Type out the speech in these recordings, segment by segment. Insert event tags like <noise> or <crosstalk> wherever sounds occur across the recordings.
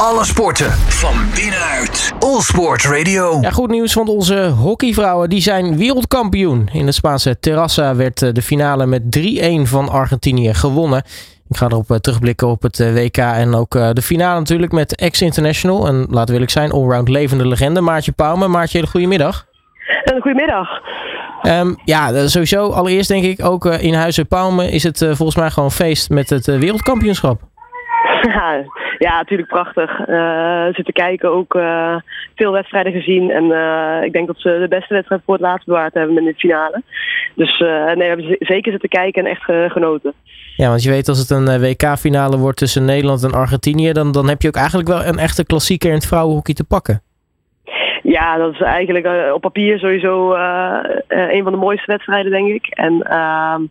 Alle sporten van binnenuit. All Sport Radio. Ja, goed nieuws, want onze hockeyvrouwen die zijn wereldkampioen. In het Spaanse Terrassa werd eh, de finale met 3-1 van Argentinië gewonnen. Ik ga erop eh, terugblikken op het eh, WK en ook de finale natuurlijk met ex-international. En laten we eerlijk zijn, allround levende legende Maartje Pauwme. Maartje, hele goedemiddag. Goedemiddag. Um, ja, sowieso allereerst denk ik ook in Huizen Pauwme is het volgens mij gewoon feest met het wereldkampioenschap. <laughs> Ja, natuurlijk prachtig. Uh, zitten kijken, ook uh, veel wedstrijden gezien. En uh, ik denk dat ze de beste wedstrijd voor het laatst bewaard hebben in de finale. Dus nee, we hebben zeker zitten kijken en echt genoten. Ja, want je weet als het een WK-finale wordt tussen Nederland en Argentinië... Dan, dan heb je ook eigenlijk wel een echte klassieker in het vrouwenhockey te pakken. Ja, dat is eigenlijk uh, op papier sowieso uh, uh, een van de mooiste wedstrijden, denk ik. En ehm,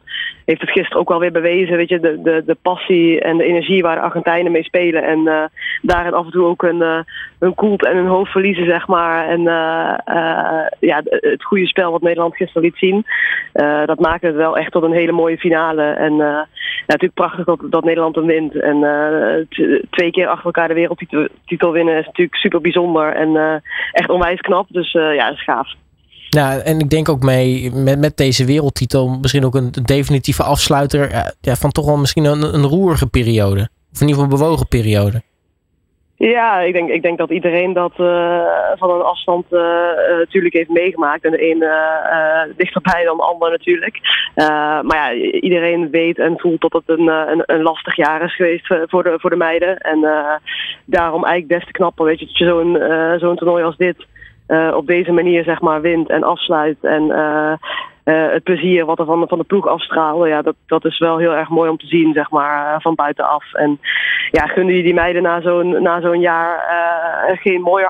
heeft het gisteren ook wel weer bewezen, weet je, de, de, de passie en de energie waar Argentijnen mee spelen. En daarin af en toe ook een, hun koelt en hun hoofd verliezen, zeg maar. En ja, het goede spel wat Nederland gisteren liet zien, dat maakte het wel echt tot een hele mooie finale. En natuurlijk prachtig dat, dat Nederland hem wint. En twee keer achter elkaar de wereldtitel winnen is natuurlijk super bijzonder en echt onwijs knap. Dus uh, ja, dat is gaaf. Nou, en ik denk ook mee met, met deze wereldtitel misschien ook een definitieve afsluiter ja, van toch wel misschien een, een roerige periode. Of in ieder geval een bewogen periode. Ja, ik denk, ik denk dat iedereen dat uh, van een afstand uh, natuurlijk heeft meegemaakt. En de een dichterbij dan de ander natuurlijk. maar ja, iedereen weet en voelt dat het een, een, een lastig jaar is geweest voor de, voor de meiden. En daarom eigenlijk des te knapper, weet je, dat je zo'n zo'n toernooi als dit op deze manier zeg maar wint en afsluit. En uh, het plezier wat er van, van de ploeg afstraalde, ja, dat, dat is wel heel erg mooi om te zien, zeg maar, van buitenaf. En ja, gunnen je die meiden na zo'n na zo'n jaar geen mooier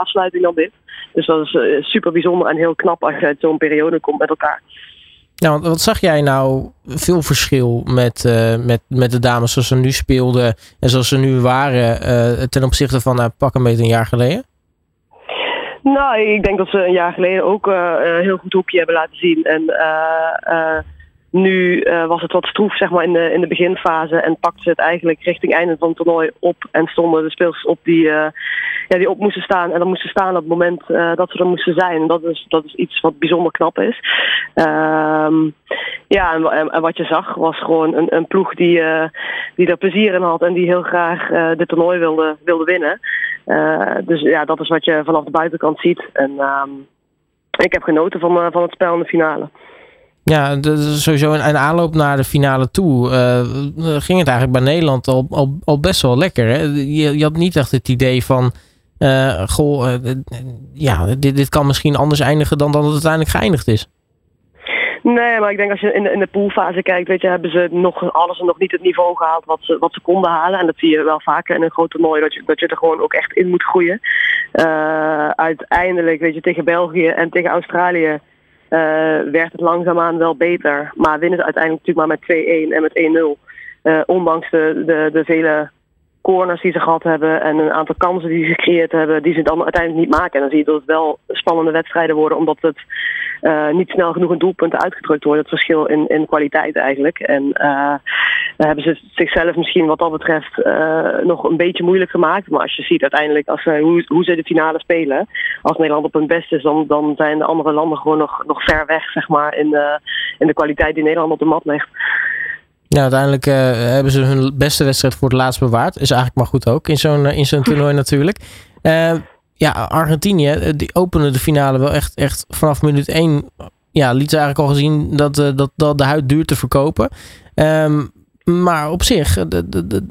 afsluiting dan dit. Dus dat is super bijzonder en heel knap als je uit zo'n periode komt met elkaar. Nou, wat zag jij nou veel verschil met, met, met de dames zoals ze nu speelden en zoals ze nu waren ten opzichte van nou, pak een beetje een jaar geleden? Nou, ik denk dat ze een jaar geleden ook uh, heel goed hoekje hebben laten zien. En nu was het wat stroef zeg maar, in, de, in de beginfase en pakte ze het eigenlijk richting einde van het toernooi op. En stonden de speels op die, ja, die op moesten staan. En dan moesten staan op het moment dat ze er moesten zijn. Dat is, dat is iets wat bijzonder knap is. Ehm, ja, en, wat je zag was gewoon een, een ploeg die, die er plezier in had en die heel graag dit toernooi wilde, wilde winnen. Dus ja, dat is wat je vanaf de buitenkant ziet. En uh, ik heb genoten van, van het spel in de finale. Ja, sowieso een aanloop naar de finale toe uh, ging het eigenlijk bij Nederland al, al, best wel lekker. Hè? Je, je had niet echt het idee van, goh, ja, dit, dit kan misschien anders eindigen dan dat het uiteindelijk geëindigd is. Nee, maar ik denk als je in de, in de poolfase kijkt, weet je, hebben ze nog alles en nog niet het niveau gehaald wat ze, wat ze konden halen. En dat zie je wel vaker in een groot toernooi, dat je, dat je er gewoon ook echt in moet groeien. Uiteindelijk, weet je, tegen België en tegen Australië uh, werd het langzaamaan wel beter. Maar winnen ze uiteindelijk natuurlijk maar met 2-1 en met 1-0. Uh, eh, ondanks de, de, de vele corners die ze gehad hebben en een aantal kansen die ze gecreëerd hebben, die ze dan uiteindelijk niet maken. En dan zie je dat het wel spannende wedstrijden worden, omdat het uh, niet snel genoeg in doelpunten uitgedrukt wordt. Het verschil in, in kwaliteit eigenlijk. En uh, hebben ze zichzelf misschien wat dat betreft uh, nog een beetje moeilijk gemaakt. Maar als je ziet uiteindelijk als, hoe, hoe ze de finale spelen, als Nederland op hun best is, dan, dan zijn de andere landen gewoon nog, nog ver weg, zeg maar, in, in de kwaliteit die Nederland op de mat legt. Ja, uiteindelijk uh, hebben ze hun beste wedstrijd voor het laatst bewaard. Is eigenlijk maar goed ook in zo'n in zo'n toernooi natuurlijk. Uh, ja, Argentinië, eh, die opende de finale wel echt, echt vanaf minuut 1. Ja, liet ze eigenlijk al gezien dat, dat, dat de huid duur te verkopen. Um, maar op zich,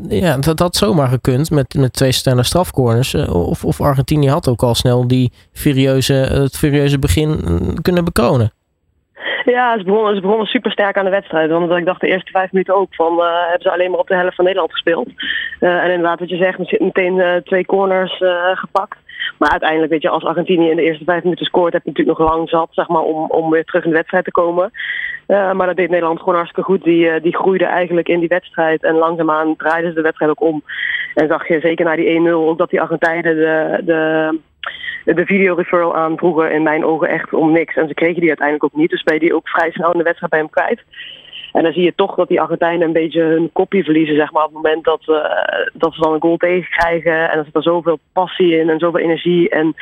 ja, dat had zomaar gekund met, met twee snelle strafcorners. Of, of Argentinië had ook al snel die furieuze, het furieuze begin kunnen bekronen. Ja, ze begonnen, ze begonnen super sterk aan de wedstrijd. Want ik dacht de eerste vijf minuten ook van uh, hebben ze alleen maar op de helft van Nederland gespeeld. Uh, en inderdaad, wat je zegt, meteen uh, twee corners gepakt. Maar uiteindelijk, weet je, als Argentinië in de eerste vijf minuten scoort, heb je natuurlijk nog lang zat, zeg maar, om, om weer terug in de wedstrijd te komen. maar dat deed Nederland gewoon hartstikke goed. Die, die groeide eigenlijk in die wedstrijd. En langzaamaan draaiden ze de wedstrijd ook om. En zag je zeker na die 1-0 ook dat die Argentijnen de, de de video referral aan vroeger in mijn ogen echt om niks. En ze kregen die uiteindelijk ook niet. Dus ben je die ook vrij snel in de wedstrijd bij hem kwijt. En dan zie je toch dat die Argentijnen een beetje hun kopie verliezen, zeg maar, op het moment dat, uh, dat ze dan een goal tegenkrijgen. En er zit er zoveel passie in en zoveel energie. En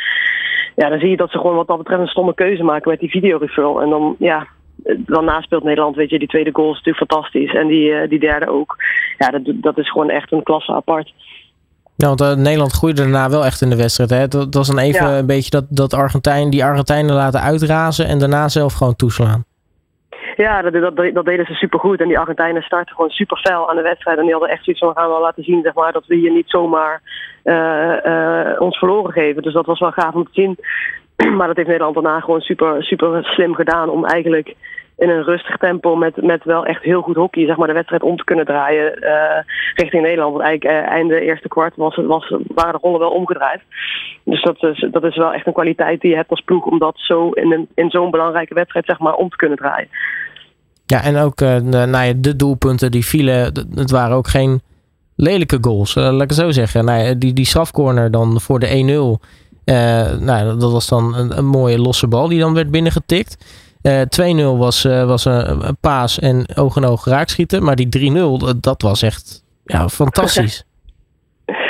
ja, dan zie je dat ze gewoon wat dat betreft een stomme keuze maken met die videoreferral. En dan, ja, dan naspeelt Nederland, weet je, die tweede goal is natuurlijk fantastisch. En die, uh, die derde ook. Ja, dat, dat is gewoon echt een klasse apart. Ja, want uh, Nederland groeide daarna wel echt in de wedstrijd. Hè? Dat, dat was dan even ja. een beetje dat, dat Argentijn, die Argentijnen laten uitrazen en daarna zelf gewoon toeslaan. Ja, dat, dat, dat deden ze supergoed. En die Argentijnen starten gewoon super fel aan de wedstrijd. En die hadden echt zoiets van, gaan we laten zien zeg maar, dat we hier niet zomaar uh, uh, ons verloren geven. Dus dat was wel gaaf om te zien. <clears throat> maar dat heeft Nederland daarna gewoon super, super slim gedaan om eigenlijk in een rustig tempo met, met wel echt heel goed hockey zeg maar, de wedstrijd om te kunnen draaien uh, richting Nederland. Want eigenlijk uh, einde eerste kwart was, was, waren de rollen wel omgedraaid. Dus dat is, dat is wel echt een kwaliteit die je hebt als ploeg om dat zo in, een, in zo'n belangrijke wedstrijd zeg maar, om te kunnen draaien. Ja, en ook uh, de, doelpunten die vielen, het waren ook geen lelijke goals. laat ik het zo zeggen. Nou die, die strafcorner dan voor de 1-0. nou, dat was dan een, een mooie losse bal die dan werd binnengetikt. Uh, 2-0 was, uh, was een, een, paas en oog en oog raakschieten. Maar die 3-0, dat was echt ja, fantastisch. <laughs>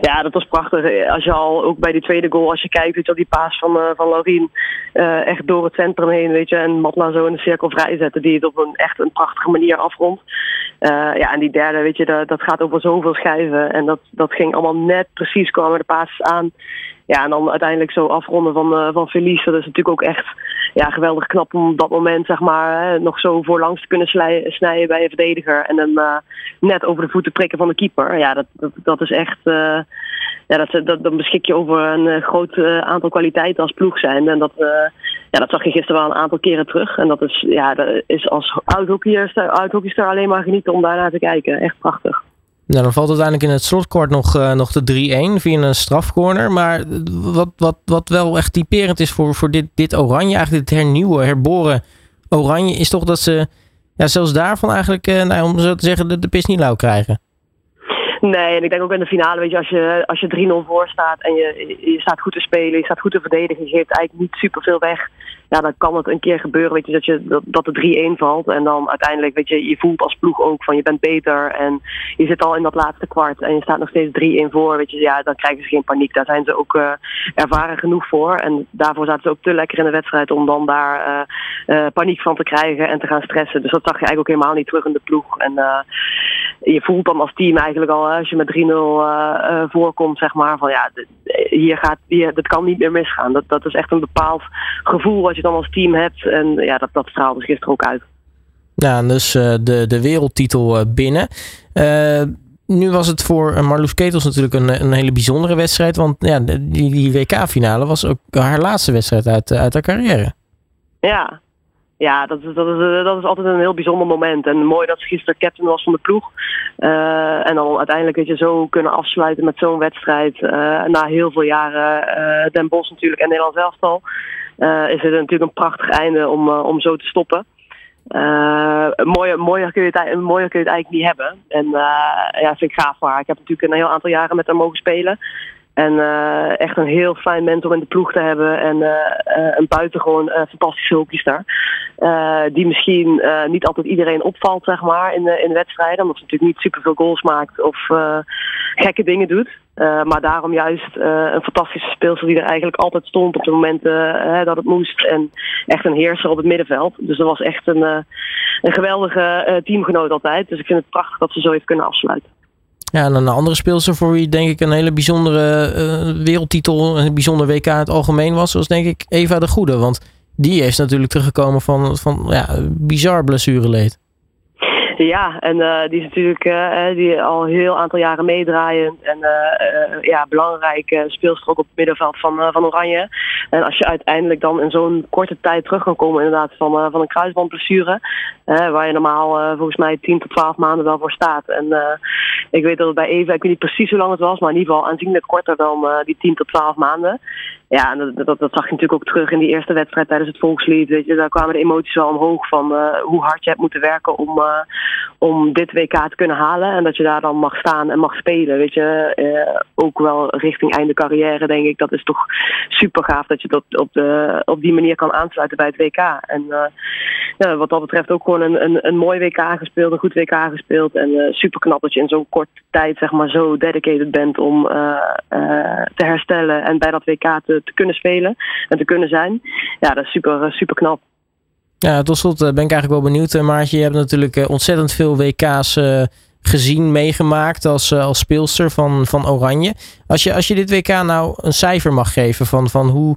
Ja, dat was prachtig. Als je al ook bij die tweede goal, als je kijkt, weet je, die paas van, uh, van Laurien uh, echt door het centrum heen, weet je, en Matla zo in de cirkel vrijzetten, die het op een echt een prachtige manier afrondt. Uh, ja, en die derde, weet je, dat, dat gaat over zoveel schijven. En dat, dat ging allemaal net precies, kwamen de paas aan. Ja, en dan uiteindelijk zo afronden van, uh, van Felice. Dat is natuurlijk ook echt ja, geweldig knap om op dat moment zeg maar, hè, nog zo voorlangs te kunnen snijden bij een verdediger. En dan uh, net over de voeten prikken van de keeper. Ja, dat, dat, dat is echt. Uh, ja, dat, dat, dan beschik je over een groot aantal kwaliteiten als ploeg zijn. En dat, ja, dat zag je gisteren wel een aantal keren terug. En dat is, ja, dat is als oud-hockeyster alleen maar genieten om daarnaar te kijken. Echt prachtig. Nou, dan valt uiteindelijk in het slotkort nog, uh, nog de 3-1 via een strafcorner. Maar wat, wat, wat wel echt typerend is voor, voor dit, dit oranje, eigenlijk dit hernieuwen, herboren oranje, is toch dat ze ja, zelfs daarvan eigenlijk, uh, nou, om zo te zeggen, de, de pis niet lauw krijgen. Nee, en ik denk ook in de finale, weet je, als je, als je 3-0 voor staat en je, je staat goed te spelen, je staat goed te verdedigen, je geeft eigenlijk niet superveel weg ja, dan kan het een keer gebeuren, weet je, dat, je, dat, dat de 3-1 valt. En dan uiteindelijk, weet je, je voelt als ploeg ook van je bent beter. En je zit al in dat laatste kwart en je staat nog steeds 3-1 voor. Weet je, ja, dan krijgen ze geen paniek. Daar zijn ze ook uh, ervaren genoeg voor. En daarvoor zaten ze ook te lekker in de wedstrijd om dan daar uh, uh, paniek van te krijgen en te gaan stressen. Dus dat zag je eigenlijk ook helemaal niet terug in de ploeg. En je voelt dan als team eigenlijk al, als je met 3-0 voorkomt, zeg maar, van ja, hier gaat, hier, dat kan niet meer misgaan. Dat, dat is echt een bepaald gevoel wat je dan als team hebt. En ja, dat, dat straalde dus gisteren ook uit. Ja, dus uh, de, de wereldtitel uh, binnen. Uh, nu was het voor Marloes Ketels natuurlijk een, een hele bijzondere wedstrijd. Want ja, die, die WK-finale was ook haar laatste wedstrijd uit, uit haar carrière. Ja, ja, dat is, dat, is, dat is altijd een heel bijzonder moment. En mooi dat ze gisteren captain was van de ploeg. Uh, en dan uiteindelijk weet je, zo kunnen afsluiten met zo'n wedstrijd. Uh, na heel veel jaren uh, Den Bosch natuurlijk en Nederland elftal. Is het natuurlijk een prachtig einde om, om zo te stoppen. mooier, mooier, kun je het, kun je het eigenlijk niet hebben. En ja, vind ik gaaf voor haar. Ik heb natuurlijk een heel aantal jaren met haar mogen spelen. En uh, echt een heel fijn mens om in de ploeg te hebben. En uh, uh, een buitengewoon fantastische hockeyster. die misschien niet altijd iedereen opvalt, zeg maar, in in de wedstrijden. Omdat ze natuurlijk niet superveel goals maakt of gekke dingen doet. Maar daarom juist een fantastische speelster die er eigenlijk altijd stond op de momenten dat het moest. En echt een heerser op het middenveld. Dus dat was echt een, een geweldige teamgenoot altijd. Dus ik vind het prachtig dat ze zo heeft kunnen afsluiten. Ja, en een andere speelster voor wie denk ik een hele bijzondere wereldtitel, een bijzonder WK in het algemeen was, was denk ik Eva de Goede. Want die is natuurlijk teruggekomen van, van ja, bizar blessureleed. Ja, en uh, die is natuurlijk uh, die al een heel aantal jaren meedraaien. En uh, ja, belangrijk speelster ook op het middenveld van, van Oranje. En als je uiteindelijk dan in zo'n korte tijd terug kan komen inderdaad van, van een kruisbandblessure. waar je normaal volgens mij 10 tot 12 maanden wel voor staat. En ik weet dat het bij Eva, ik weet niet precies hoe lang het was, maar in ieder geval aanzienlijk korter dan die 10 tot 12 maanden. Ja, en dat, dat, zag je natuurlijk ook terug in die eerste wedstrijd tijdens het volkslied. Weet je, daar kwamen de emoties wel omhoog van uh, hoe hard je hebt moeten werken om, uh, om dit WK te kunnen halen. En dat je daar dan mag staan en mag spelen. Weet je, uh, ook wel richting einde carrière, denk ik. Dat is toch super gaaf dat je dat op, de, op die manier kan aansluiten bij het WK. En wat dat betreft ook gewoon een, een, een mooi WK gespeeld, een goed WK gespeeld. En super knap dat je in zo'n korte tijd zeg maar, zo dedicated bent om te herstellen en bij dat WK te, te kunnen spelen en te kunnen zijn. Ja, dat is super, super knap. Ja, tot slot ben ik eigenlijk wel benieuwd, Maartje. Je hebt natuurlijk ontzettend veel WK's gezien, meegemaakt als, als speelster van, van Oranje. Als je, als je dit WK nou een cijfer mag geven van, van hoe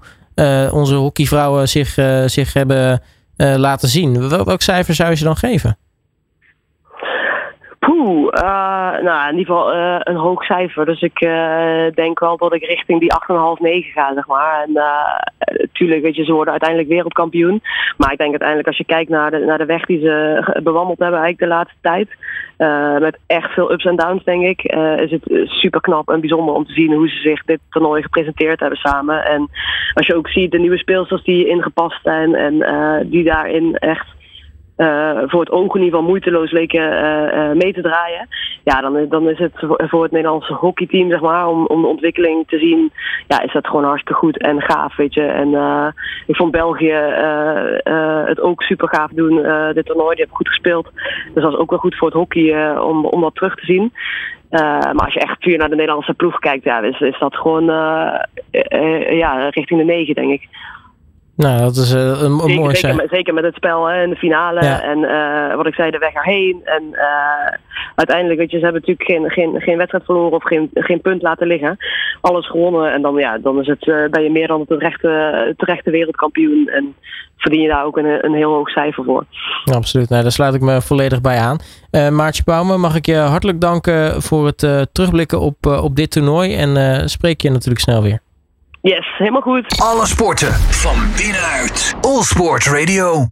onze hockeyvrouwen zich, zich hebben laten zien, wel, welk cijfer zou je ze dan geven? Poeh, nou in ieder geval een hoog cijfer. Dus ik denk wel dat ik richting die 8,5, 9 ga, zeg maar. En natuurlijk, weet je, ze worden uiteindelijk wereldkampioen. Maar ik denk uiteindelijk als je kijkt naar de, naar de weg die ze bewandeld hebben eigenlijk de laatste tijd. Met echt veel ups en downs, denk ik. Is het super knap en bijzonder om te zien hoe ze zich dit toernooi gepresenteerd hebben samen. En als je ook ziet de nieuwe speelsters die ingepast zijn en die daarin echt voor het oog in ieder geval moeiteloos leken uh, uh, mee te draaien. Ja, dan, dan is het voor het Nederlandse hockeyteam, zeg maar, om, om de ontwikkeling te zien, ja, is dat gewoon hartstikke goed en gaaf, weet je. En ik vond België het ook super gaaf doen, dit toernooi. Die hebben goed gespeeld. Dus dat is ook wel goed voor het hockey om, om dat terug te zien. maar als je echt puur naar de Nederlandse ploeg kijkt, ja, is, is dat gewoon ja, richting de negen, denk ik. Nou, dat is uh, een, een zeker, mooi zeker, met, zeker met het spel hè, in de finale. Ja. En uh, wat ik zei, de weg erheen. En uh, uiteindelijk, weet je, ze hebben natuurlijk geen, geen, geen wedstrijd verloren of geen, geen punt laten liggen. Alles gewonnen. En dan, ja, dan is het, ben je meer dan het terechte, terechte wereldkampioen. En verdien je daar ook een, een heel hoog cijfer voor. Ja, absoluut. Nou, daar sluit ik me volledig bij aan. Maartje Bouwme, mag ik je hartelijk danken voor het terugblikken op, op dit toernooi. En spreek je natuurlijk snel weer. Yes, helemaal goed. Alle sporten van binnenuit. All Sport Radio.